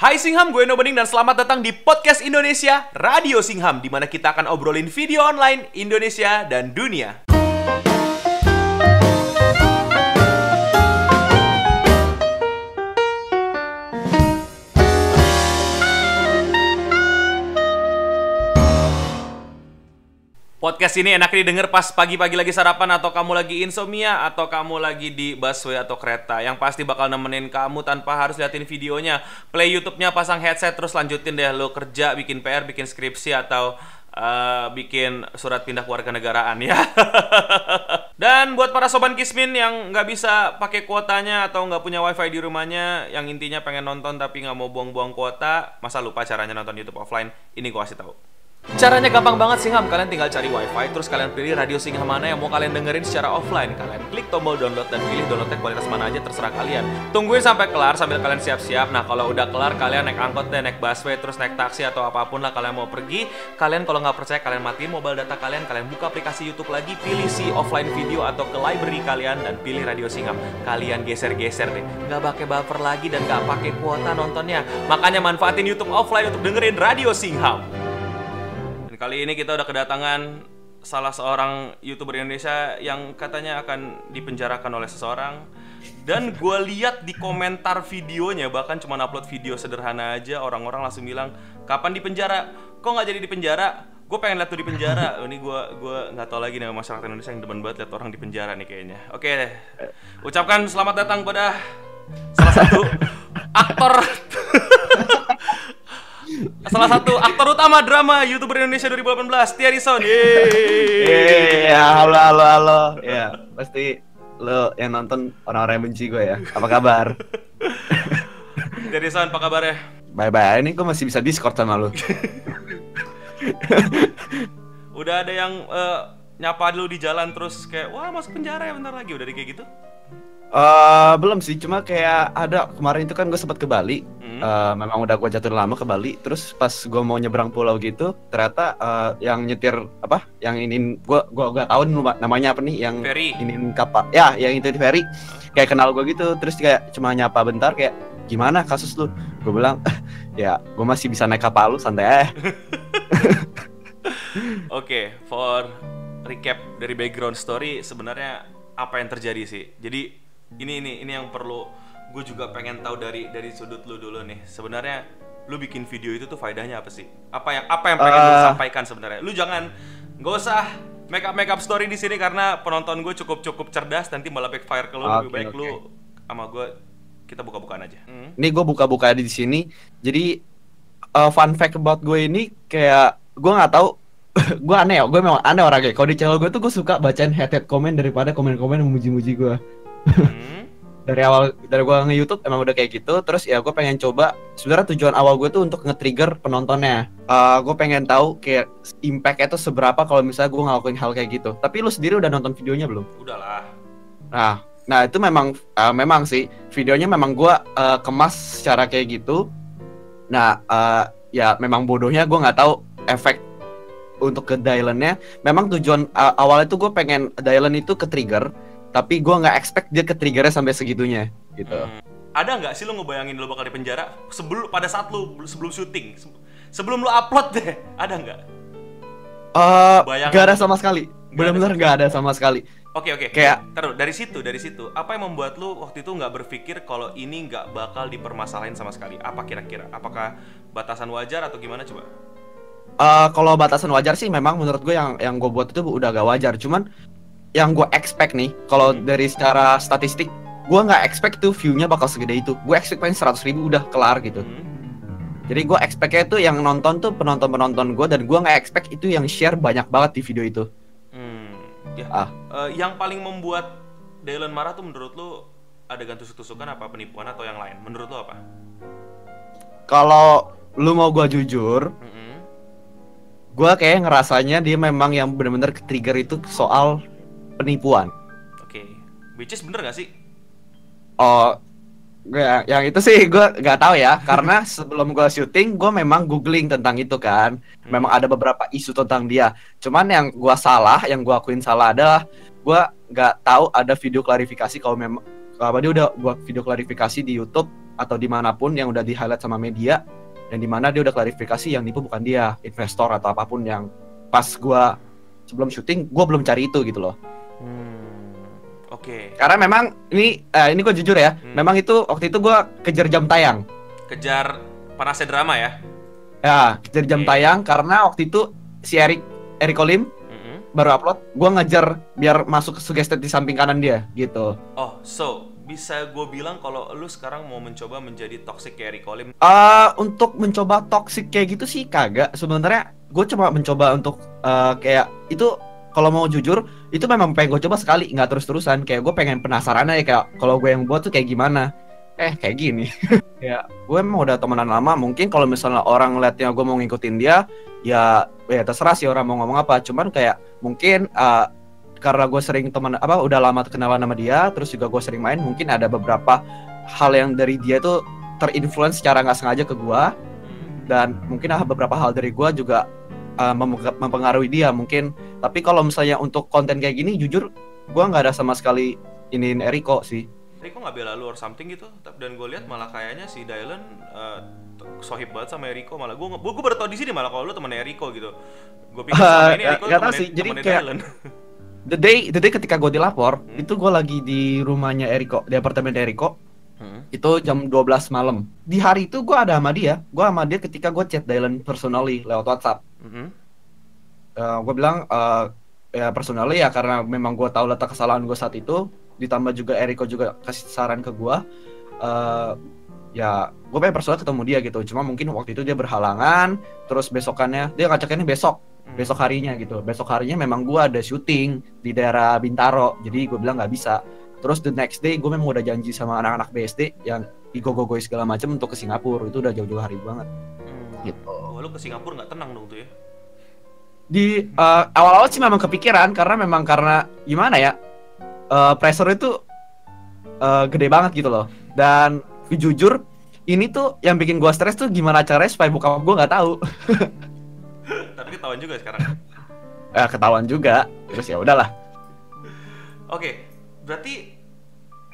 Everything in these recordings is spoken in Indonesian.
Hai Singham, gue Eno Bening dan selamat datang di Podcast Indonesia Radio Singham di mana kita akan obrolin video online Indonesia dan dunia. Podcast ini enak didengar pas pagi-pagi lagi sarapan atau kamu lagi insomnia atau kamu lagi di busway atau kereta yang pasti bakal nemenin kamu tanpa harus liatin videonya. Play YouTube-nya, pasang headset terus lanjutin deh lo kerja, bikin PR, bikin skripsi atau uh, bikin surat pindah keluarga negaraan ya. Dan buat para sobat kismin yang nggak bisa pakai kuotanya atau nggak punya wifi di rumahnya, yang intinya pengen nonton tapi nggak mau buang-buang kuota, masa lupa caranya nonton YouTube offline? Ini gua kasih tahu. Caranya gampang banget Singham, kalian tinggal cari wifi, terus kalian pilih radio Singham mana yang mau kalian dengerin secara offline. Kalian klik tombol download dan pilih downloadnya kualitas mana aja terserah kalian. Tungguin sampai kelar sambil kalian siap-siap. Nah kalau udah kelar kalian naik angkot deh, naik busway, terus naik taksi atau apa pun lah kalian mau pergi. Kalian kalau nggak percaya kalian matiin mobile data kalian, kalian buka aplikasi YouTube lagi, pilih si offline video atau ke library kalian dan pilih radio Singham. Kalian geser-geser deh, nggak pakai buffer lagi dan nggak pakai kuota nontonnya. Makanya manfaatin YouTube offline untuk dengerin radio Singham. Kali ini kita udah kedatangan salah seorang youtuber Indonesia yang katanya akan dipenjarakan oleh seseorang. Dan gue lihat di komentar videonya bahkan cuma upload video sederhana aja orang-orang langsung bilang kapan di penjara kok nggak jadi di penjara gue pengen lihat tuh di penjara. Ini gue gue nggak tahu lagi nih masyarakat Indonesia yang demen banget lihat orang di penjara nih kayaknya. Oke deh ucapkan selamat datang pada salah satu aktor salah satu aktor utama drama youtuber Indonesia 2018 Thierry Son Yeay, halo halo halo. Ya pasti lo yang nonton orang-orang yang benci gue ya. Apa kabar? Thierry Son apa kabarnya? Bye bye ini gue masih bisa discord sama lo. Udah ada yang uh, nyapa dulu di jalan terus kayak wah masuk penjara ya bentar lagi. Udah kayak gitu Uh, belum sih, cuma kayak ada kemarin itu kan gue sempat ke Bali. Hmm. Uh, memang udah gue jatuh lama ke Bali. Terus pas gue mau nyebrang pulau gitu, ternyata uh, yang nyetir apa? Yang ini gue gue gak tahu namanya apa nih? Yang ferry. ini kapal. Ya, yang itu di ferry. Kayak kenal gue gitu. Terus kayak cuma nyapa bentar kayak gimana kasus lu? Gue bilang ya gue masih bisa naik kapal lu santai aja. Oke, okay, for recap dari background story sebenarnya apa yang terjadi sih? Jadi ini ini ini yang perlu gue juga pengen tahu dari dari sudut lu dulu nih. Sebenarnya lu bikin video itu tuh faedahnya apa sih? Apa yang apa yang pengen uh, lu sampaikan sebenarnya? Lu jangan nggak usah make up make up story di sini karena penonton gue cukup cukup cerdas nanti malah backfire ke lu okay, lebih baik okay. lu sama gue kita buka-bukaan aja. Hmm. ini gue buka-buka di sini. Jadi uh, fun fact about gue ini kayak gue nggak tahu gue aneh ya gue memang aneh orangnya. Kalau di channel gue tuh gue suka bacain head head komen daripada komen-komen memuji-muji gue Hmm. dari awal dari gua nge YouTube emang udah kayak gitu. Terus ya gue pengen coba sebenarnya tujuan awal gue tuh untuk nge-trigger penontonnya. Uh, gue pengen tahu kayak impact itu seberapa kalau misalnya gue ngelakuin hal kayak gitu. Tapi lu sendiri udah nonton videonya belum? Udahlah. Nah nah itu memang uh, memang sih. Videonya memang gue uh, kemas secara kayak gitu. Nah uh, ya memang bodohnya gue nggak tahu efek untuk ke Dylan-nya memang tujuan uh, awalnya tuh gue pengen Dylan itu ke trigger tapi gue nggak expect dia ke triggernya sampai segitunya gitu hmm. ada nggak sih lo ngebayangin lo bakal di penjara sebelum pada saat lo sebelum syuting sebelum lo upload deh ada nggak uh, gak ada sama sekali benar-benar gak ada sama sekali Oke oke. Kayak taruh dari situ dari situ apa yang membuat lu waktu itu nggak berpikir kalau ini nggak bakal dipermasalahin sama sekali? Apa kira-kira? Apakah batasan wajar atau gimana coba? Uh, kalau batasan wajar sih memang menurut gue yang yang gue buat itu udah gak wajar. Cuman yang gue expect nih kalau hmm. dari secara statistik gue nggak expect tuh viewnya bakal segede itu gue expect paling seratus ribu udah kelar gitu hmm. jadi gue expectnya tuh yang nonton tuh penonton penonton gue dan gue nggak expect itu yang share banyak banget di video itu hmm. ya. ah. Uh, yang paling membuat Dylan marah tuh menurut lu ada tusuk-tusukan apa penipuan atau yang lain menurut lu apa kalau lu mau gue jujur mm -hmm. gue kayak ngerasanya dia memang yang benar-benar trigger itu soal penipuan. Oke, okay. which is bener gak sih? Oh, gue yang itu sih gue nggak tahu ya karena sebelum gue syuting gue memang googling tentang itu kan hmm. memang ada beberapa isu tentang dia cuman yang gue salah yang gue akuin salah adalah gue nggak tahu ada video klarifikasi kalau memang apa dia udah buat video klarifikasi di YouTube atau di mana pun yang udah di highlight sama media dan di mana dia udah klarifikasi yang nipu bukan dia investor atau apa pun yang pas gua sebelum syuting gua belum cari itu gitu loh Hmm, Oke. karena memang ini eh, ini gue jujur ya Hmm. memang itu waktu itu gua kejar jam tayang Kejar panasnya drama ya. ya kejar jam Oke. tayang karena waktu itu si Erik Erik Olim Mm-mm. baru upload gua ngejar biar masuk ke suggested di samping kanan dia gitu Oh, so bisa gue bilang kalau lu sekarang mau mencoba menjadi toxic kayak Eric Olim. Eh untuk mencoba toxic kayak gitu sih kagak. Sebenarnya gue cuma mencoba untuk eh, kayak itu kalau mau jujur itu memang pengen gue coba sekali nggak terus terusan kayak gue pengen penasaran aja kayak kalau gue yang buat tuh kayak gimana? Eh kayak gini. Ya gue emang udah temenan lama mungkin kalau misalnya orang ngeliatnya gue mau ngikutin dia ya ya terserah sih orang mau ngomong apa. Cuman kayak mungkin eh, karena gue sering teman apa udah lama kenalan sama dia terus juga gue sering main mungkin ada beberapa hal yang dari dia tuh terinfluence secara nggak sengaja ke gue Hmm. dan mungkin ada beberapa hal dari gua juga uh, mem- mempengaruhi dia mungkin tapi kalau misalnya untuk konten kayak gini jujur gua nggak ada sama sekali iniin Eriko sih Eriko nggak bela lu or something gitu. Tapi- Dan gue lihat malah kayaknya si Dylan uh, sohib banget sama Eriko malah gue gue gue baru tau di sini malah kalau lu temen Eriko gitu. Gue pikir ini Eh, Eriko nggak tahu temennya- sih, jadi kayak- Dylan. the day the day ketika gue dilapor Hmm. itu gue lagi di rumahnya Eriko di apartemen Eriko Hmm. itu jam 12 malam di hari itu gua ada sama dia gua sama dia ketika gue chat Dylan personally lewat WhatsApp Mhm. gue bilang eh, ya personally ya karena memang gue tahu letak kesalahan gue saat itu ditambah juga Eriko juga kasih saran ke gue eh ya gue pengen personal ketemu dia gitu cuma mungkin waktu itu dia berhalangan terus besokannya dia ngajakinnya besok Hmm. besok harinya gitu besok harinya memang gue ada syuting di daerah Bintaro jadi gue bilang nggak bisa terus the next day gue memang udah janji sama anak-anak BSD yang digogogoy segala macam untuk ke Singapura itu udah jauh-jauh hari banget Hmm. gitu Wah, lu ke Singapura nggak tenang dong tuh ya? di eh, awal-awal sih memang kepikiran karena memang karena gimana ya eh, pressure itu eh, gede banget gitu loh dan jujur ini tuh yang bikin gua stres tuh gimana caranya supaya bokap gua nggak tahu Tapi ketahuan juga sekarang. eh, ketahuan juga terus ya udahlah Oke, berarti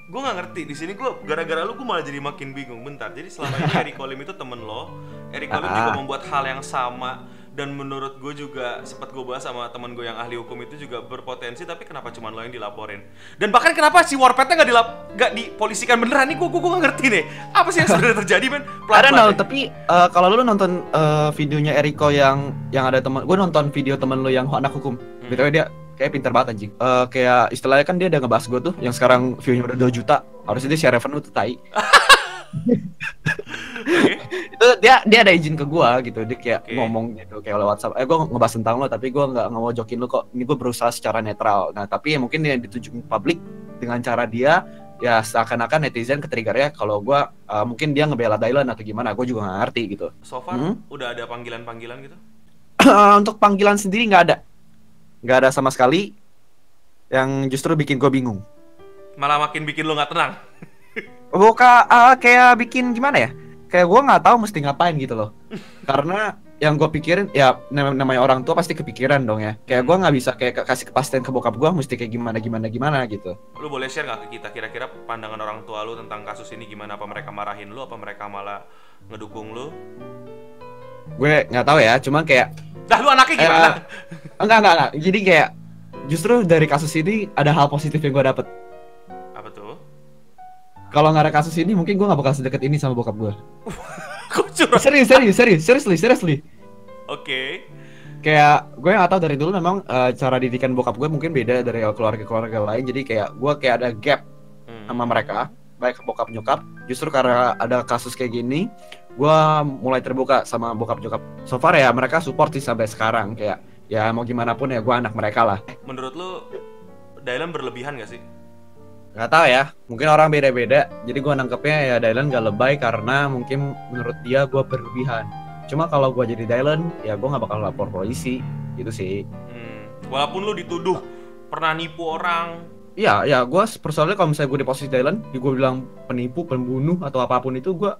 gue nggak ngerti di sini gue gara-gara lu gue malah jadi makin bingung. Bentar, jadi selama ini Eric Olim itu temen lo, Eric Olim juga Ah. membuat hal yang sama dan menurut gue juga sempat gue bahas sama temen gue yang ahli hukum itu juga berpotensi tapi kenapa cuma lo yang dilaporin dan bahkan kenapa si warpetnya nggak dilap nggak dipolisikan beneran nih gue gue nggak ngerti nih apa sih yang sebenarnya terjadi men know, deh. tapi eh, kalau lu nonton eh, videonya Eriko yang yang ada teman, gue nonton video temen lu yang anak hukum, Hmm. btw dia kayak pinter banget anjing. Eh, kayak istilahnya kan dia udah ngebahas gue tuh, yang sekarang view-nya udah 2 juta, harusnya dia share revenue tuh tai. Itu dia dia ada izin ke gua gitu. Dia kayak Oke. ngomong gitu kayak lewat WhatsApp. Eh gua ngebahas tentang lo tapi gua nggak mau jokin lo kok. Ini gua berusaha secara netral. Nah tapi ya mungkin yang ditunjukin publik dengan cara dia ya seakan-akan netizen ketriggernya kalau gua eh, mungkin dia ngebela Dylan atau gimana. Gua juga nggak ngerti gitu. So far Hmm. udah ada panggilan-panggilan gitu? Untuk panggilan sendiri nggak ada nggak ada sama sekali yang justru bikin gua bingung malah makin bikin lo nggak tenang Buka ah, kayak bikin gimana ya? Kayak gua nggak tahu mesti ngapain gitu loh. Karena yang gue pikirin ya nam- namanya orang tua pasti kepikiran dong ya. Kayak gua nggak bisa kayak kasih kepastian ke bokap gua mesti kayak gimana gimana gimana gitu. Lu boleh share nggak ke kita kira-kira pandangan orang tua lu tentang kasus ini gimana? Apa mereka marahin lu? Apa mereka malah ngedukung lu? Gue nggak tahu ya, cuman kayak Dah lu anaknya gimana? enggak enggak enggak. Jadi kayak justru dari kasus ini ada hal positif yang gua dapet. Apa tuh? Kalau nggak ada kasus ini mungkin gua nggak bakal sedekat ini sama bokap gua. Kok curhat? Serius serius serius seriously seriously. Oke. kayak gue nggak tahu dari dulu memang eh, cara didikan bokap gue mungkin beda dari keluarga-keluarga lain jadi kayak gue kayak ada gap Hmm. sama mereka baik bokap nyokap justru karena ada kasus kayak gini gue mulai terbuka sama bokap nyokap. So far ya mereka support sih sampai sekarang. Kayak ya mau gimana pun ya gue anak mereka lah. Menurut lu Dylan berlebihan gak sih? nggak tahu ya mungkin orang beda-beda. Jadi gue nangkepnya ya Dylan gak lebay karena mungkin menurut dia gue berlebihan. Cuma kalau gue jadi Dylan ya gue nggak bakal lapor polisi. Gitu sih. Hmm. Walaupun lu dituduh pernah nipu orang, Iya, ya, gue personalnya kalau misalnya gue di posisi Thailand, gue bilang penipu, pembunuh atau apa pun itu, gue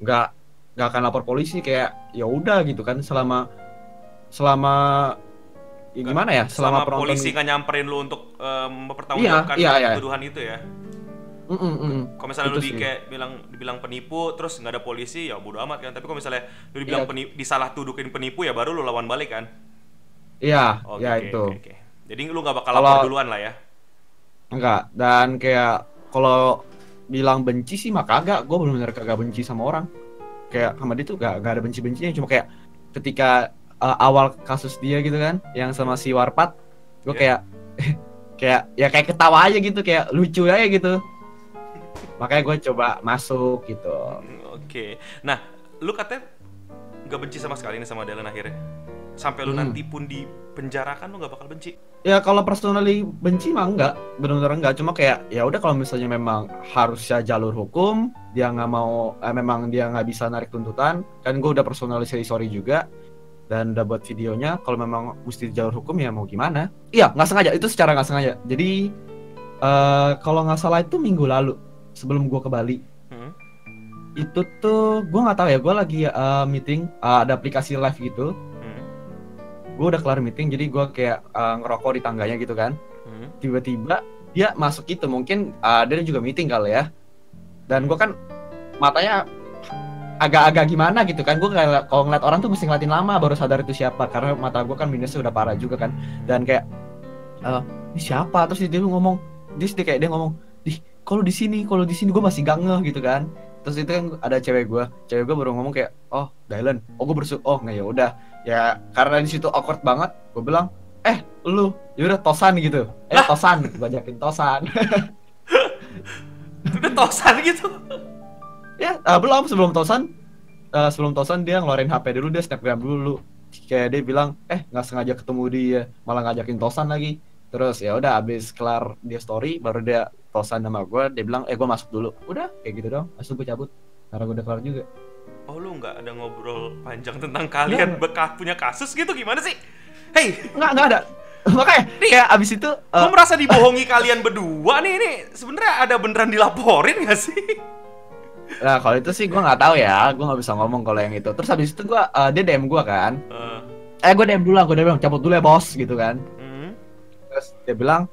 nggak nggak akan lapor polisi kayak ya udah gitu kan selama selama ya gimana ya selama, selama, penonton polisi nggak nyamperin lu untuk em, mempertanggungjawabkan Iya, iya, iya. tuduhan itu ya. Mm, mm. Kalau misalnya Itu lu di kayak bilang dibilang penipu terus nggak ada polisi ya bodo amat kan. Tapi kalau misalnya lu dibilang Iya. penipu, disalah tudukin penipu ya baru lu lawan balik kan. Iya, Oke, ya oke, itu. oke, oke. Jadi lu nggak bakal Kalau- lapor duluan lah ya. Enggak, dan kayak kalau bilang benci sih mah kagak, gue bener-bener kagak benci sama orang. Kayak sama dia tuh gak, gak ada benci-bencinya, cuma kayak ketika uh, awal kasus dia gitu kan, yang sama si Warpat, gue Iya. kayak kayak ya kayak ketawa aja gitu, kayak lucu aja gitu. Makanya gue coba masuk gitu. Oke. Nah, lu katanya nggak benci sama sekali nih sama Dylan akhirnya. Sampai lu Hmm. nanti pun di penjara kan lu nggak bakal benci. Ya kalau personally benci mah enggak, benar-benar enggak. Cuma kayak ya udah kalau misalnya memang harusnya jalur hukum, dia nggak mau, eh, memang dia nggak bisa narik tuntutan, kan gue udah personally say sorry juga dan udah buat videonya. Kalau memang mesti jalur hukum ya mau gimana? Iya nggak sengaja, itu secara nggak sengaja. Jadi eh kalau nggak salah itu minggu lalu sebelum gue ke Bali Hmm? itu tuh gue nggak tahu ya gue lagi eh, meeting eh, ada aplikasi live gitu Hmm? gue udah kelar meeting jadi gue kayak eh, ngerokok di tangganya gitu kan Hmm? tiba-tiba dia masuk itu mungkin uh, dia juga meeting kali ya dan gue kan matanya agak-agak gimana gitu kan. Gue kalau ngeliat orang tuh mesti ngeliatin lama baru sadar itu siapa karena mata gue kan minusnya udah parah juga kan. Dan kayak eh, ini siapa? Terus dia ngomong dia dia kayak dia ngomong di kalau di sini? Kalau di sini? Gue masih gak ngeh gitu kan. Terus itu kan ada cewek gue cewek gue baru ngomong kayak oh Dylan oh gue bersu oh nggak ya udah. Ya karena di situ awkward banget gue bilang eh lu yaudah tosan gitu. Eh tosan gue ajakin tosan Udah tosan gitu. ya eh, belum sebelum tosan. Eh, sebelum tosan dia ngeluarin HP dulu dia snapgram dulu. Kayak dia bilang eh nggak sengaja ketemu dia malah ngajakin tosan lagi. Terus ya udah abis kelar dia story baru dia tosan sama gue dia bilang eh gue masuk dulu. Udah kayak gitu dong langsung gue cabut. Karena gue udah kelar juga. Oh lu nggak ada ngobrol panjang tentang kalian bekas punya kasus gitu? Gimana sih? Hey, nggak nggak ada makanya Nih. kayak abis itu eh, gua merasa dibohongi kalian berdua nih ini sebenarnya ada beneran dilaporin gak sih? nah kalau itu sih gue nggak tahu ya gue nggak bisa ngomong kalau yang itu terus habis itu gue eh, dia dm gue kan Eh, eh gue dm dulu lah gue bilang cabut dulu ya bos gitu kan hmm. terus dia bilang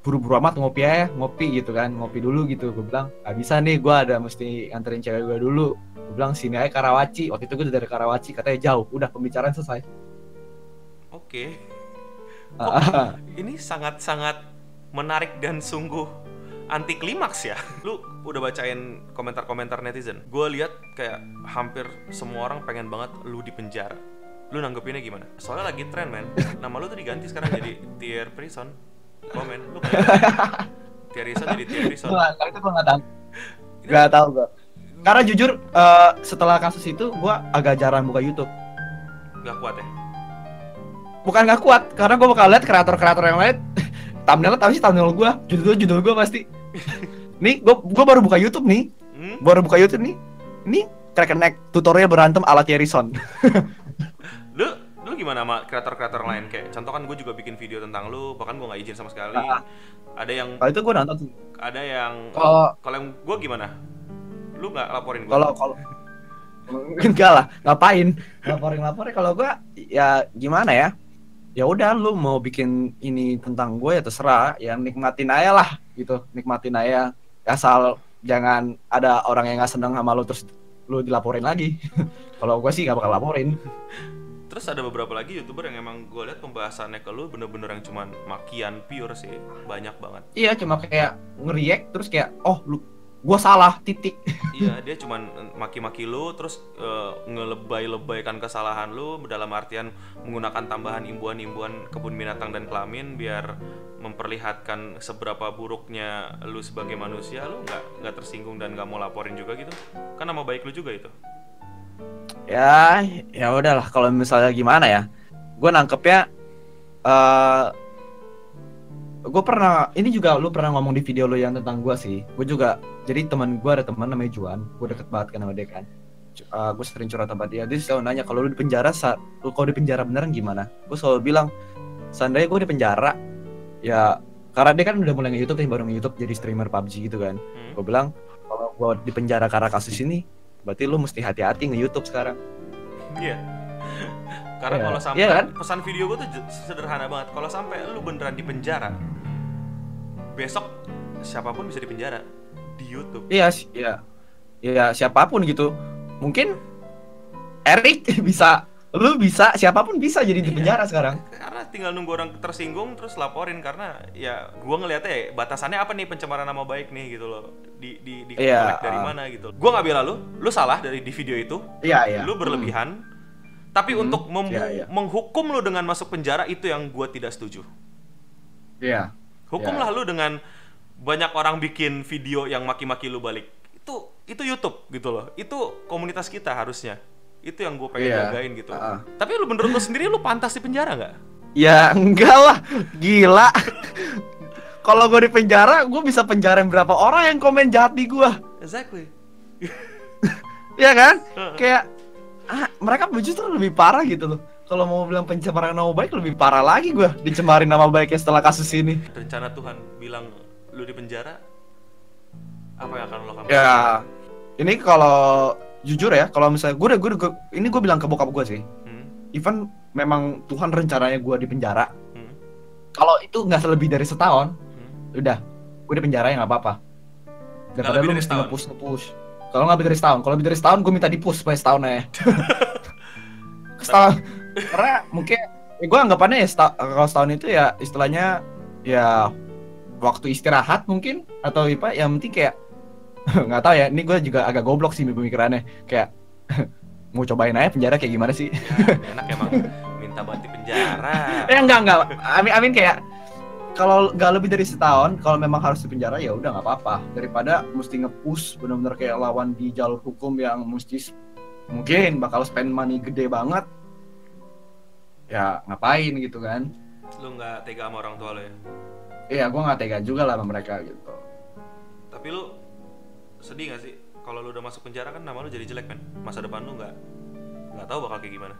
buru-buru amat ngopi ya ngopi gitu kan ngopi dulu gitu gue bilang gak bisa nih gue ada mesti nganterin cewek gue dulu gue bilang sini aja Karawaci waktu itu gue dari Karawaci katanya jauh udah pembicaraan selesai Oke. Ah, Ini sangat-sangat menarik dan sungguh anti klimaks ya. Lu udah bacain komentar-komentar netizen. Gue lihat kayak hampir semua orang pengen banget lu di penjara. Lu nanggepinnya gimana? Soalnya lagi tren men. Nama lu tuh diganti sekarang jadi Tier Prison. Komen lu kayak Tier Prison jadi Tier Prison. gue nggak- itu gue nggak tahu nggak tahu gue karena jujur eh, setelah kasus itu gue agak jarang buka YouTube Gak kuat ya? Bukan gak kuat karena gue bakal lihat kreator-kreator yang lain. Thumbnail tahu sih thumbnail gue judul judul gue pasti. Nih gue gue baru buka YouTube nih. Hmm? baru buka YouTube nih. Ini neck tutorial berantem ala Thierryson Lu lu gimana sama kreator-kreator lain? Kayak contoh kan gue juga bikin video tentang lu bahkan gue nggak izin sama sekali. Ah. ada yang kalau itu gue nonton ada yang kalau kalau yang gue gimana? Lu nggak laporin gue kalau kalau enggak lah ngapain? Laporin laporin kalau gue ya gimana ya ya udah lu mau bikin ini tentang gue ya terserah ya nikmatin aja lah gitu nikmatin aja. Asal jangan ada orang yang nggak seneng sama lu terus lu dilaporin lagi. Kalau gue sih nggak bakal laporin. Terus ada beberapa lagi youtuber yang emang gue lihat pembahasannya ke lu bener-bener yang cuman makian pure sih banyak banget. Iya cuma kayak ngeriak terus kayak oh lu gue salah titik. Iya dia cuman maki-maki lu terus eh, ngelebay-lebaykan kesalahan lu dalam artian menggunakan tambahan imbuhan-imbuhan kebun binatang dan kelamin biar memperlihatkan seberapa buruknya lu sebagai manusia lu nggak nggak tersinggung dan nggak mau laporin juga gitu. Kan nama baik lu juga itu. Ya ya udahlah kalau misalnya gimana ya? Gue nangkepnya eh gue pernah ini juga lu pernah ngomong di video lu yang tentang gue sih. Gue juga jadi teman gue ada teman namanya Juan. Gue deket banget kan sama dia kan. Gue sering curhat sama dia. Dia selalu nanya kalau lu di penjara saat lu kalau di penjara beneran gimana? Gue selalu bilang seandainya gue di penjara ya karena dia kan udah mulai nge-youtube nih baru nge-youtube jadi streamer PUBG gitu kan. Hmm. gue bilang kalau gue di penjara karena kasus ini berarti lu mesti hati-hati nge-youtube sekarang. Iya. Karena Iya. kalau sampai Iya kan? pesan video gue tuh sederhana banget. Kalau sampai lu beneran di penjara, besok siapa pun bisa di penjara. di YouTube. Iya, si- iya. Iya, siapa pun gitu. Mungkin Erik bisa, lu bisa, siapa pun bisa jadi di Iya. penjara sekarang. Karena tinggal nunggu orang tersinggung terus laporin karena ya gua ngeliatnya ya batasannya apa nih pencemaran nama baik nih gitu loh. Di di di Iya, collect dari ah. mana gitu. Gua nggak bela lu, lu salah dari di video itu. Iya, iya. Lu berlebihan. Tapi Hmm, untuk iya, iya. menghukum lu dengan masuk penjara itu yang gua tidak setuju. Iya. Hukumlah Ya. lu dengan banyak orang bikin video yang maki-maki lu balik. Itu itu YouTube gitu loh. Itu komunitas kita harusnya. Itu yang gue pengen Iya. jagain gitu. Ah. Tapi lu menurut lu sendiri lu pantas di penjara nggak? Ya enggak lah, gila. Kalau gue di penjara, gue bisa penjarain berapa orang yang komen jahat di gue, Exactly. ya kan? Kayak ah, mereka justru lebih parah gitu loh. Kalau mau bilang pencemaran nama baik lebih parah lagi gue dicemarin nama baiknya setelah kasus ini. Rencana Tuhan bilang lu di penjara apa yang akan lo lakukan? Ya, ini kalau jujur ya, kalau misalnya gue udah gue ini gue bilang ke bokap gue sih, Hmm, even memang Tuhan rencananya gue di penjara. hmm, Kalau itu nggak lebih dari setahun, hmm. udah gue di penjara ya nggak apa-apa daripada lu mesti nge-push nge-push kalau nggak lebih dari setahun. Kalau lebih dari setahun gue minta di-push supaya setahun aja setahun. Karena mungkin ya gue anggapannya ya seta- kalau setahun itu ya istilahnya ya waktu istirahat mungkin atau apa yang penting kayak nggak tahu ya ini gue juga agak goblok sih pemikirannya. Kayak mau cobain aja penjara kayak gimana sih? Ya, enak emang minta bantu penjara. Eh enggak enggak. Amin amin kayak kalau nggak lebih dari setahun, kalau memang harus di penjara ya udah nggak apa-apa. Daripada mesti nge-push benar-benar kayak lawan di jalur hukum yang mesti mungkin bakal spend money gede banget. Ya ngapain gitu kan? Lu nggak tega sama orang tua lo ya. Iya, gua nggak tega juga lah sama mereka gitu. Tapi lu sedih gak sih kalau lu udah masuk penjara kan nama lu jadi jelek kan? Masa depan lu nggak nggak tahu bakal kayak gimana.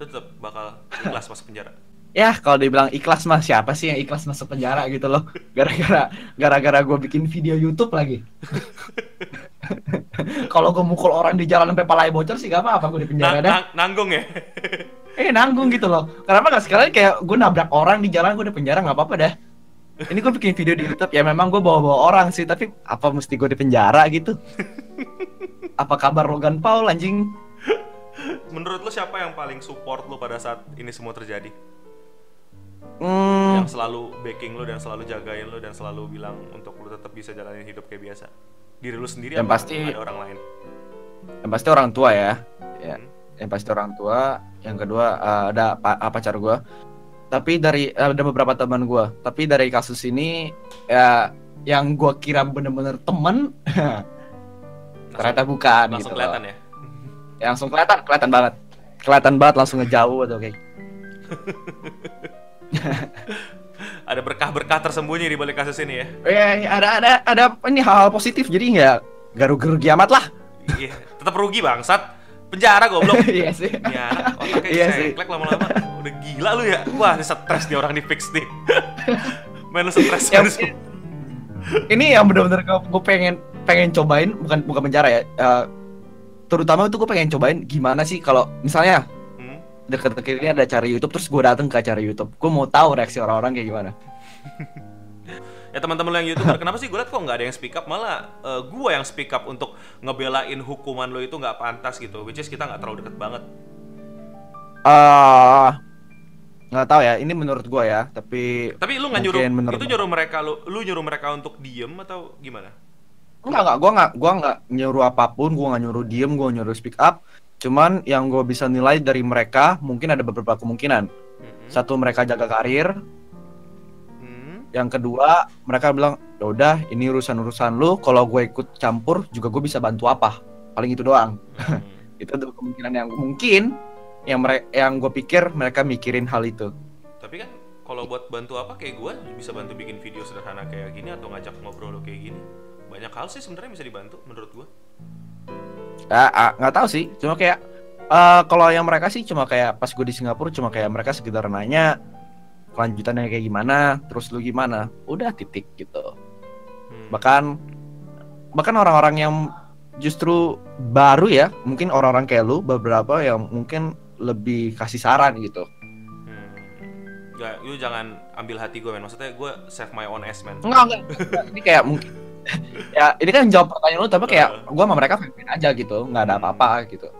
Lu tetap bakal ikhlas masuk penjara. Ya kalau dibilang ikhlas mah siapa sih yang ikhlas masuk penjara gitu loh? Gara-gara gara-gara gue bikin video YouTube lagi. kalau gue mukul orang di jalan sampai palanya bocor sih gak apa-apa gue di penjara dah. nang- nanggung ya. eh nanggung gitu loh kenapa gak sekalian kayak gue nabrak orang di jalan gue di penjara nggak apa-apa dah ini gue bikin video di YouTube ya memang gue bawa-bawa orang sih tapi apa mesti gue di penjara gitu apa kabar Logan Paul anjing Menurut lu siapa yang paling support lu pada saat ini semua terjadi? Hmm, Yang selalu backing lu dan selalu jagain lu dan selalu bilang untuk lu tetap bisa jalanin hidup kayak biasa. Diri lu sendiri Yang pasti- ada orang lain? yang pasti orang tua ya ya Hmm. yang pasti orang tua yang kedua eh, ada pa- ah, pacar gue tapi dari eh, ada beberapa teman gue tapi dari kasus ini ya yang gue kira bener-bener temen ternyata bukan langsung gitu kelihatan loh. ya. Ya, langsung kelihatan kelihatan banget kelihatan banget langsung ngejauh atau kayak Ada berkah-berkah tersembunyi di balik kasus ini ya. ya ya, ada ada ada ini hal-hal positif jadi nggak garu-gerugi amat lah Iya, tetap rugi bangsat. Penjara goblok. iya sih Ini anak otaknya Iya sih. sengklek lama-lama. Udah gila lu ya. Wah, ini stres nih orang di fix nih. Main lu stres Ya, mungkin- ini yang bener-bener gue pengen pengen cobain bukan bukan penjara ya eh, terutama itu gue pengen cobain gimana sih kalau misalnya? Deket-deket ini ada acara YouTube terus gue dateng ke acara YouTube gue mau tahu reaksi orang-orang kayak gimana Ya teman-teman lo yang youtuber, kenapa sih gue liat kok nggak ada yang speak up malah eh, gue yang speak up untuk ngebelain hukuman lo itu nggak pantas gitu, which is kita nggak terlalu deket banget. eh nggak tahu ya ini menurut gue ya tapi Tapi lu nggak nyuruh, itu nyuruh mereka lu, lu nyuruh mereka untuk diem atau gimana? Enggak, enggak, gua enggak, gua enggak nyuruh apa pun, gua enggak nyuruh diem, gua nyuruh speak up. Cuman yang gua bisa nilai dari mereka mungkin ada beberapa kemungkinan. Mhm. Satu mereka jaga karir, Hmm. yang kedua mereka bilang, "Ya udah, ini urusan-urusan lu, kalau gue ikut campur juga gue bisa bantu apa?" Paling itu doang. Hmm. Itu tuh kemungkinan yang mungkin yang mereka yang gue pikir mereka mikirin hal itu. Tapi kan kalau buat bantu apa kayak gue bisa bantu bikin video sederhana kayak gini atau ngajak ngobrol lo kayak gini. Banyak hal sih sebenarnya bisa dibantu menurut gue. Ya, ah, nggak tahu sih, cuma kayak eh kalau yang mereka sih cuma kayak pas gue di Singapura cuma kayak mereka sekitar nanya kelanjutannya kayak gimana, terus lu gimana, udah titik gitu. Hmm. Bahkan bahkan orang-orang yang justru baru ya, mungkin orang-orang kayak lu beberapa yang mungkin lebih kasih saran gitu. Hmm. Nggak, lu jangan ambil hati gue men. Maksudnya gue save my own ass man. Enggak enggak, ini kayak mungkin ya ini kan jawab pertanyaan lu tapi kayak Uh. gua sama mereka fan aja gitu nggak ada apa-apa gitu.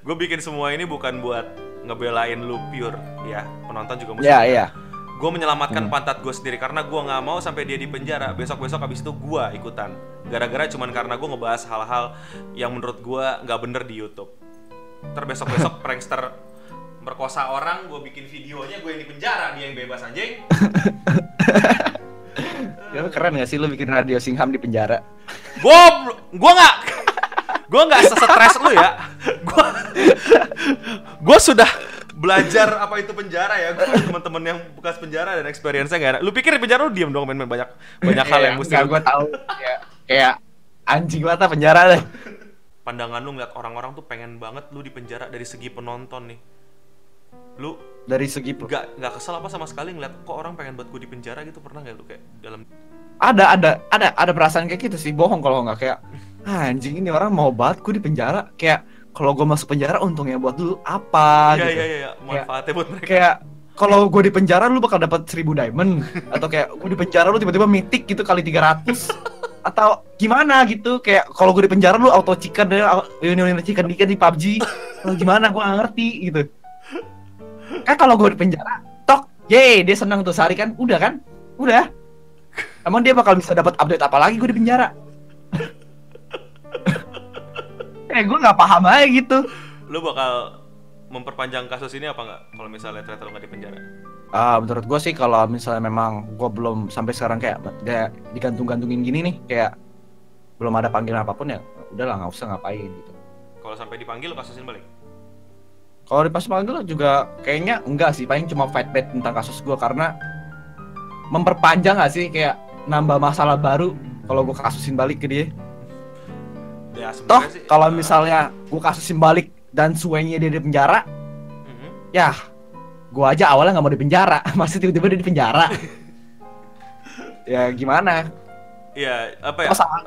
Gue bikin semua ini bukan buat ngebelain lu pure ya. Penonton juga mesti ya iya. Gue menyelamatkan Hmm. pantat gue sendiri karena gue nggak mau sampai dia di penjara. Besok besok abis itu gue ikutan. Gara-gara cuman karena gue ngebahas hal-hal yang menurut gue nggak bener di YouTube. Ntar besok besok prankster merkosa orang gue bikin videonya gue yang di penjara dia yang bebas anjing Ya, keren gak sih lu bikin radio Singham di penjara? gue gue nggak gue nggak sesetres lu ya. Gue gue sudah belajar apa itu penjara ya. Gue teman-teman yang bekas penjara dan experience-nya gak enak lu pikir di penjara lu diem dong main-main banyak banyak hal yang mesti Gak lu- gue tahu. Kayak, kayak anjing mata penjara deh. pandangan lu ngeliat orang-orang tuh pengen banget lu di penjara dari segi penonton nih. Lu Dari segi nggak nggak kesel apa sama sekali ngeliat kok orang pengen buat gue di penjara gitu? Pernah nggak lu kayak dalam ada ada ada ada perasaan kayak gitu sih. Bohong kalau nggak. Kayak "Ah, anjing ini orang mau banget gue di penjara. Kayak kalau gue masuk penjara untungnya buat dulu apa? Iya gitu. iya iya manfaatnya buat mereka. Kayak kalau gue di penjara lu bakal dapat 1000 diamond. Atau kayak gue di penjara lu tiba-tiba mitik gitu kali 300 atau gimana gitu. Kayak kalau gue di penjara lu auto chicken deh union chicken dikit di PUBG atau gimana gue gak ngerti gitu kan kalau gue di penjara tok ye dia senang tuh sehari kan udah kan? Udah. Emang dia bakal bisa dapat update apa lagi gue di penjara? Eh gue nggak paham aja gitu. Lu bakal memperpanjang kasus ini apa nggak kalau misalnya ternyata lu nggak di penjara? Ah, menurut gue sih kalau misalnya memang gue belum sampai sekarang kayak kayak digantung-gantungin gini nih, kayak belum ada panggilan apa pun ya, udahlah nggak usah ngapain gitu. kalau sampai dipanggil kasusin balik Kalau di pas panggil juga kayaknya enggak sih, paling cuma fight back tentang kasus gue karena memperpanjang nggak sih kayak nambah masalah baru kalau gue kasusin balik ke dia. ya Toh kalau eh, misalnya gue kasusin balik dan suenya dia di penjara, mhm. ya gue aja awalnya nggak mau di penjara, masih tiba-tiba dia di penjara. ya gimana? Iya, apa ya? Sama,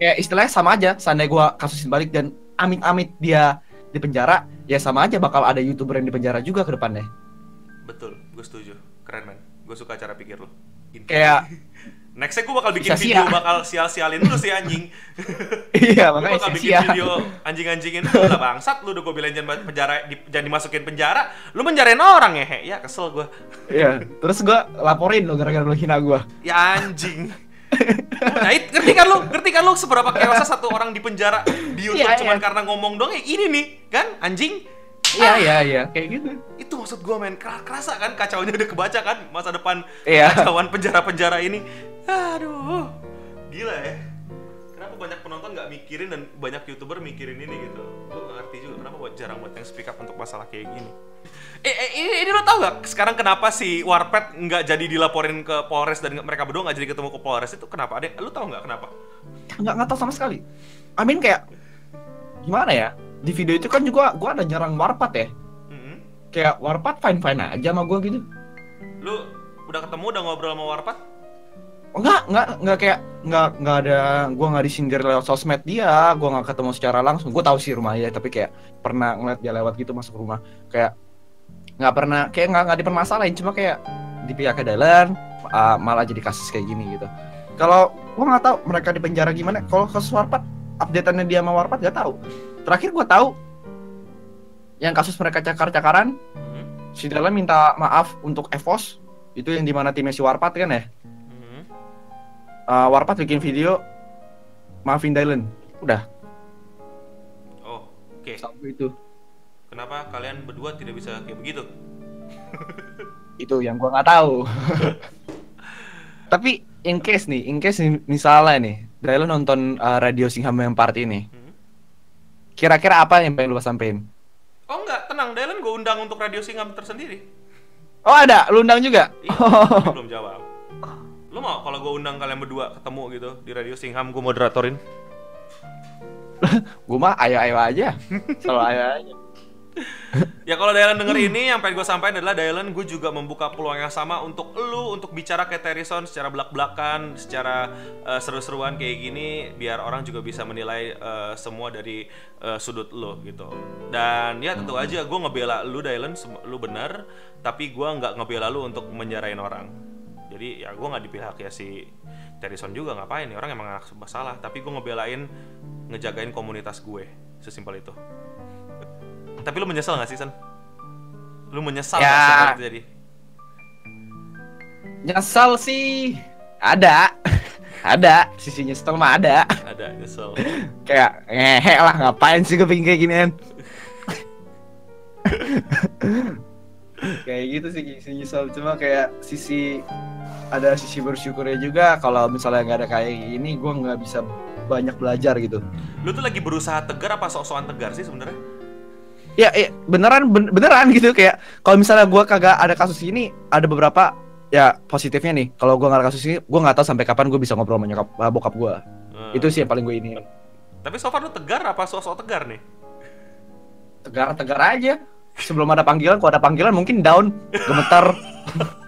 kayak istilahnya sama aja seandainya gua kasusin balik dan amit-amit dia di penjara ya sama aja bakal ada youtuber yang di penjara juga ke depannya Betul, gue setuju. Keren man, gue suka cara pikir lo. kayak Nextnya gue bakal bikin video bakal sial-sialin lu sih anjing. iya Gue makanya bakal bikin video anjing-anjingin lu lah bangsat lu udah gue bilang jangan penjara di, jangan dimasukin penjara. Lu menjarain orang ya, he. Ya kesel gue. iya terus gua laporin lo gara-gara lo hina gua Ya anjing. nah, it, ngerti kan lu? Ngerti kan lu seberapa chaosnya satu orang di penjara di YouTube Iya, cuman iya. karena ngomong doang ya ini nih, kan? Anjing. iya iya iya kayak gitu Itu maksud men, Kera- kerasa kan kacaunya udah kebaca kan masa depan Iya. kacauan penjara-penjara ini. Aduh, gila ya. Kenapa banyak penonton nggak mikirin dan banyak youtuber mikirin ini gitu? Gue nggak ngerti juga kenapa buat jarang buat yang speak up untuk masalah kayak gini. Eh, eh, ini, ini lo tau gak sekarang kenapa si Warped nggak jadi dilaporin ke Polres dan nggak- mereka berdua nggak jadi ketemu ke Polres itu kenapa? Ada lu tau nggak kenapa? nggak nggak tahu sama sekali Amin kayak gimana ya di video itu kan juga gua ada nyerang warpat ya Mhm. kayak warpat fine fine aja sama gua gitu Lu udah ketemu udah ngobrol sama Warped? Enggak, enggak, enggak kayak enggak enggak ada gua nggak disindir lewat sosmed dia, gua nggak ketemu secara langsung. Gua tahu sih rumahnya, tapi kayak pernah ngeliat dia lewat gitu masuk rumah. Kayak nggak pernah kayak nggak nggak dipermasalahin, cuma kayak di pihak kedalan uh, malah jadi kasus kayak gini gitu. Kalau gua nggak tahu mereka di penjara gimana. Kalau kasus Warpat, updateannya dia sama Warpat nggak tahu. Terakhir gua tahu yang kasus mereka cakar-cakaran, Mhm. si Dalan minta maaf untuk Evos itu yang di mana timnya si Warpat kan ya. Uh, Warpat bikin video maafin Dylan. Udah, Oh, oke. sampai itu. Kenapa kalian berdua tidak bisa kayak begitu? Itu yang gua nggak tahu. Tapi in case nih, in case misalnya nih, Dylan nonton uh, Radio Singham yang part ini, Hmm? kira-kira apa yang pengen lu sampein? Oh enggak, tenang, Dylan gue undang untuk radio Singham tersendiri. Oh ada, lu undang juga? Iya, tapi belum jawab. Lu mau kalau gue undang kalian berdua ketemu gitu di radio Singham gue moderatorin? Gua mah ayo-ayo aja. Selalu ayo aja. Ya kalau Dylan denger ini, yang pengen gue sampaikan adalah Dylan gue juga membuka peluang yang sama untuk lu untuk bicara ke Terison secara belak-belakan, secara eh, seru-seruan kayak gini, biar orang juga bisa menilai eh, semua dari eh, sudut lu gitu. Dan ya tentu aja gue ngebela lu Dylan, lu benar, tapi gue nggak ngebela lu untuk menjarain orang. Jadi ya gue nggak di pihak ya si Terison juga ngapain nih orang emang anak salah. Tapi gue ngebelain ngejagain komunitas gue sesimpel itu. Tapi lu menyesal gak sih San? Lu menyesal Ya. nggak sih terjadi? Nyesel sih ada. ada, sisi nyesel mah ada. Ada nyesel. Kayak ngehe lah ngapain sih gue kayak ginian. kayak gitu sih sisi nyesel cuma kayak sisi ada sisi bersyukurnya juga kalau misalnya nggak ada kayak gini gue nggak bisa banyak belajar gitu. Lu tuh lagi berusaha tegar apa sok-sokan tegar sih sebenarnya? ya, ya beneran ben- beneran gitu. Kayak kalau misalnya gue kagak ada kasus ini ada beberapa ya positifnya nih. Kalau gue nggak ada kasus ini gue nggak tahu sampai kapan gue bisa ngobrol sama nyokap uh, bokap gue Hmm. itu sih yang paling gue ini. Tapi so far lu tegar apa sok-sok tegar nih? tegar tegar aja. Sebelum ada panggilan kalau ada panggilan mungkin down gemetar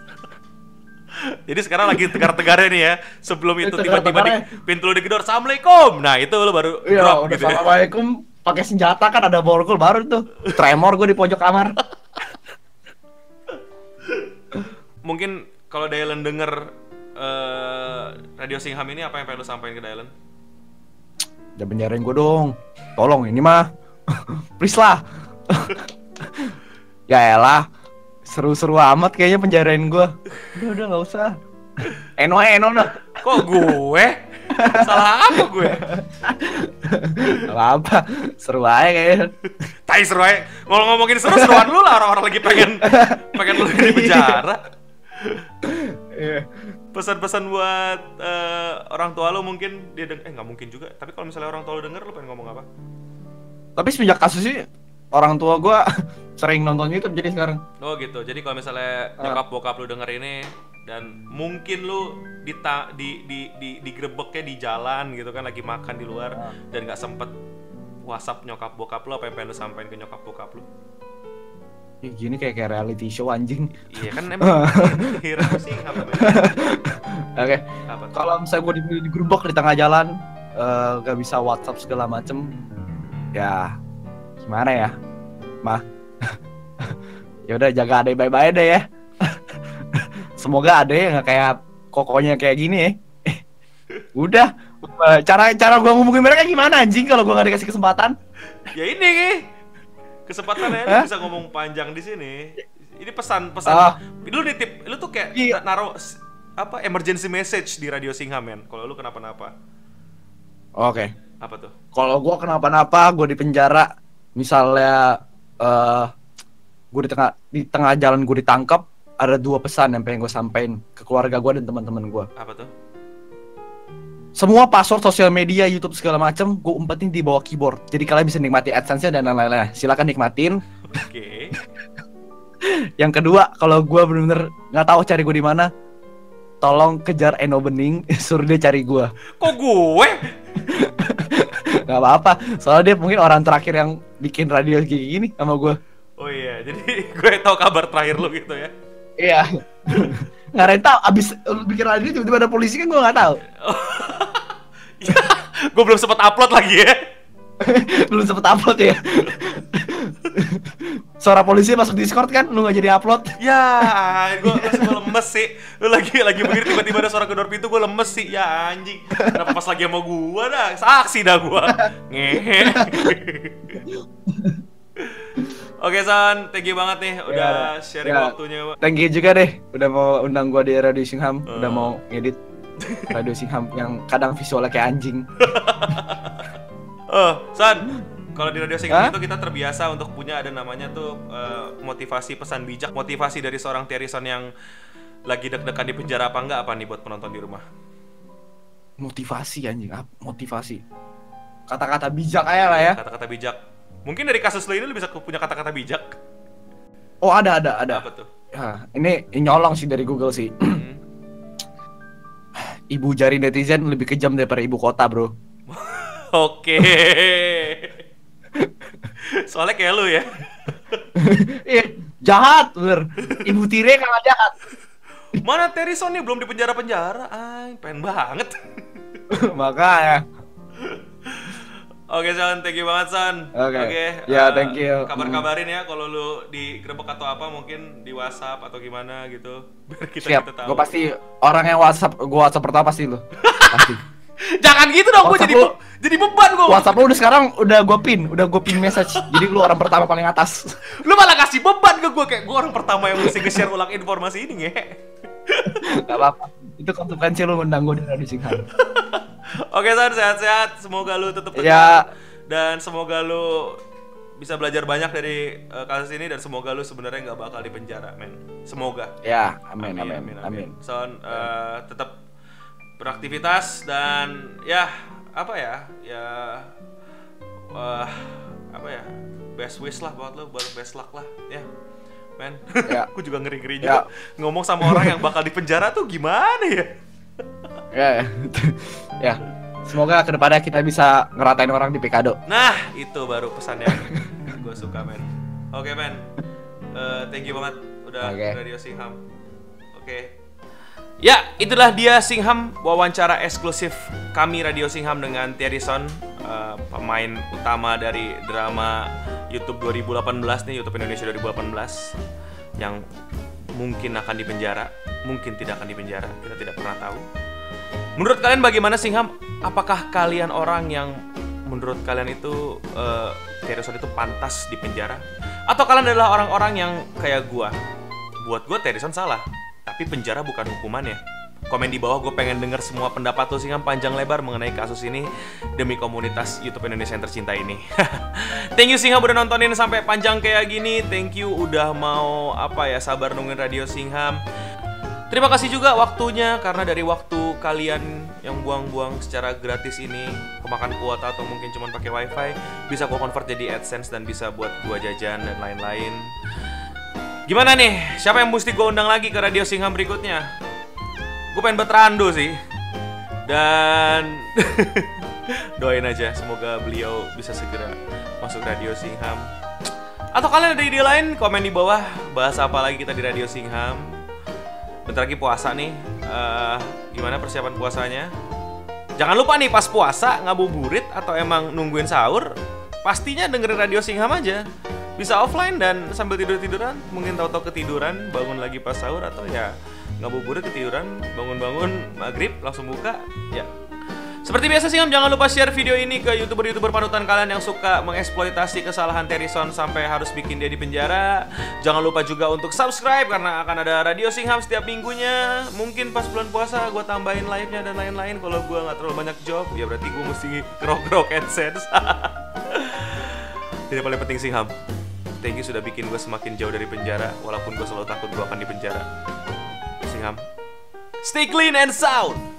Jadi sekarang lagi tegar-tegarnya nih ya. Sebelum itu tiba-tiba di, pintu lu digedor, Assalamualaikum. Nah itu lu baru Iya, drop udah gitu ya. assalamualaikum pakai senjata kan ada borgol baru tuh. Tremor gue di pojok kamar. Mungkin kalau Dylan denger eh, Radio Singham ini apa yang pengen lu sampaikan ke Dylan? Jangan penjarain gue dong. Tolong ini mah. Please lah. ya elah. Seru-seru amat kayaknya penjarain gue. Udah udah nggak usah. Eno eno dah. Kok gue? Salah apa gue? Gak apa. Seru aja kayaknya. Tai seru aja. Kalau ngomongin seru seruan lu lah orang-orang lagi pengen pengen lu di penjara. Iya. Pesan-pesan buat eh, orang tua lu mungkin dia deng eh nggak mungkin juga. Tapi kalau misalnya orang tua lu denger lu pengen ngomong apa? Tapi semenjak kasus ini orang tua gue sering nonton YouTube jadi sekarang. Oh gitu. Jadi kalau misalnya Ah. nyokap bokap lu denger ini dan mungkin lu dita di di di digrebeknya di jalan gitu kan lagi makan di luar Ah. dan nggak sempet WhatsApp nyokap bokap lu apa yang pengen lu sampein ke nyokap bokap lu? Ya, gini kayak kayak reality show anjing. Iya kan emang hero sih apa Oke. tuh? kalau misalnya gue di, di di tengah jalan gak bisa WhatsApp segala macem ya gimana ya mah ya udah jaga adek baik-baik deh ya semoga adek nggak kayak kokonya kayak gini ya udah Eh, cara cara gue ngomongin mereka gimana anjing kalau gue gak dikasih kesempatan Ya ini lu Hah? bisa ngomong panjang di sini. Ini pesan-pesan Ah. lu nitip lu tuh kayak Iya. na- naruh apa emergency message di radio Singham men. Kalau lu kenapa-napa. oke Apa tuh? kalau gue kenapa-napa gue di penjara misalnya eh gue di tengah di tengah jalan gue ditangkap ada dua pesan yang pengen gue sampaikan ke keluarga gue dan teman-teman gue Apa tuh? semua password sosial media YouTube segala macam gue umpetin di bawah keyboard jadi kalian bisa nikmati AdSense-nya dan lain-lain silakan nikmatin Oke. yang kedua kalau gue bener-bener nggak tahu cari gue di mana tolong kejar Eno Bening suruh dia cari gue Kok gue? Nggak apa-apa soalnya dia mungkin orang terakhir yang bikin radio kayak gini sama gue Oh iya, jadi gue tahu kabar terakhir lu gitu ya. Iya. nggak ada yang tahu. Abis lu bikin radio tiba-tiba ada polisi kan gue nggak tahu. gue belum sempat upload lagi ya. Belum sempet upload ya. Suara polisi masuk Discord kan, lu nggak jadi upload. Ya, gue gue lemes sih. Lu lagi lagi begini tiba-tiba ada suara gedor pintu, gue lemes sih. Ya anjing. Kenapa pas lagi sama gue dah? Saksi dah gue. Ngehe. Oke San, thank you banget nih udah Ya, sharing ya. waktunya. Pak. Thank you juga deh, udah mau undang gua di Radio Singham, Eh. udah mau ngedit Radio Singham yang kadang visualnya kayak anjing. Oh, San, kalau di radio Singham Hah? itu kita terbiasa untuk punya ada namanya tuh eh, motivasi pesan bijak, motivasi dari seorang Terison yang lagi deg-degan di penjara apa enggak apa nih buat penonton di rumah? Motivasi anjing, apa? Motivasi. Kata-kata bijak aja lah ya. Kata-kata bijak. Mungkin dari kasus lo ini lo bisa punya kata-kata bijak. Oh ada ada ada. Apa tuh? Ya, ini, ini nyolong sih dari Google sih. Hmm. ibu jari netizen lebih kejam daripada ibu kota bro. Oke. Soalnya kayak lu ya. Iya, jahat bener. Ibu tire kalah jahat. Mana Terison nih belum di penjara-penjara? Ay, pengen banget. Makanya. Oke Son, thank you banget Son. Oke. Ya, eh, thank you. Kabar-kabarin ya kalau lu digerebek atau apa mungkin di WhatsApp atau gimana gitu. Biar kita Siap. kita tahu. Gue pasti orang yang WhatsApp, gue WhatsApp pertama pasti lu. pasti. Jangan gitu dong, gue jadi lu- jadi beban gue. WhatsApp lu udah sekarang udah gue pin, udah gue pin message. Jadi lu orang pertama paling atas. Lu malah kasih beban ke gue kayak gue orang pertama yang mesti nge-share ulang informasi ini nge. Gak apa-apa. Itu konsekuensi lu ngundang gue di Radio Singhan. Oke Son, sehat-sehat. Semoga lu tetap Ya. dan semoga lu bisa belajar banyak dari eh, kasus ini dan semoga lu sebenarnya nggak bakal dipenjara, men. Semoga. Ya, amin, amin, amin. Son, eh, tetap beraktivitas dan ya apa ya ya wah apa ya best wish lah buat lo buat best luck lah ya men Ya. aku juga ngeri ngeri Ya. juga ngomong sama orang yang bakal dipenjara tuh gimana ya Ya, ya. ya. Semoga ke depannya kita bisa ngeratain orang di Pikado. nah itu baru pesan yang gue suka men oke men Eh, thank you banget udah Oke. Radio Singham oke Ya, itulah dia Singham wawancara eksklusif kami Radio Singham dengan Thierry eh, pemain utama dari drama YouTube 2018 nih, YouTube Indonesia 2018 yang mungkin akan dipenjara, mungkin tidak akan dipenjara, kita tidak pernah tahu. Menurut kalian bagaimana Singham? Apakah kalian orang yang menurut kalian itu Son itu pantas dipenjara? Atau kalian adalah orang-orang yang kayak gua? Buat gua Thierry Son salah, tapi penjara bukan hukumannya. Komen di bawah gue pengen denger semua pendapat lo Singham panjang lebar mengenai kasus ini demi komunitas YouTube Indonesia yang tercinta ini. Thank you Singham udah nontonin sampai panjang kayak gini. Thank you udah mau apa ya sabar nungguin Radio Singham. Terima kasih juga waktunya karena dari waktu kalian yang buang-buang secara gratis ini kemakan kuota atau mungkin cuma pakai wifi bisa gua convert jadi AdSense dan bisa buat gua jajan dan lain-lain. Gimana nih? Siapa yang mesti gua undang lagi ke Radio Singham berikutnya? Gue pengen berterando sih. Dan doain aja semoga beliau bisa segera masuk Radio Singham. Atau kalian ada ide lain? Komen di bawah. Bahas apa lagi kita di Radio Singham? Bentar lagi puasa nih. Eh, gimana persiapan puasanya? Jangan lupa nih pas puasa ngabuburit atau emang nungguin sahur, pastinya dengerin Radio Singham aja. Bisa offline dan sambil tidur-tiduran, mungkin tahu-tahu ketiduran, bangun lagi pas sahur atau ya ngabuburit ketiduran, bangun-bangun maghrib langsung buka, ya. Seperti biasa Singham, jangan lupa share video ini ke youtuber-youtuber panutan kalian yang suka mengeksploitasi kesalahan Terison sampai harus bikin dia di penjara. Jangan lupa juga untuk subscribe karena akan ada Radio Singham setiap minggunya. Mungkin pas bulan puasa gue tambahin live-nya dan lain-lain. Kalau gue nggak terlalu banyak job, ya berarti gue mesti kerok-kerok AdSense. Tidak paling penting Singham. Thank you sudah bikin gue semakin jauh dari penjara, walaupun gue selalu takut gue akan di penjara. Singham, stay clean and sound.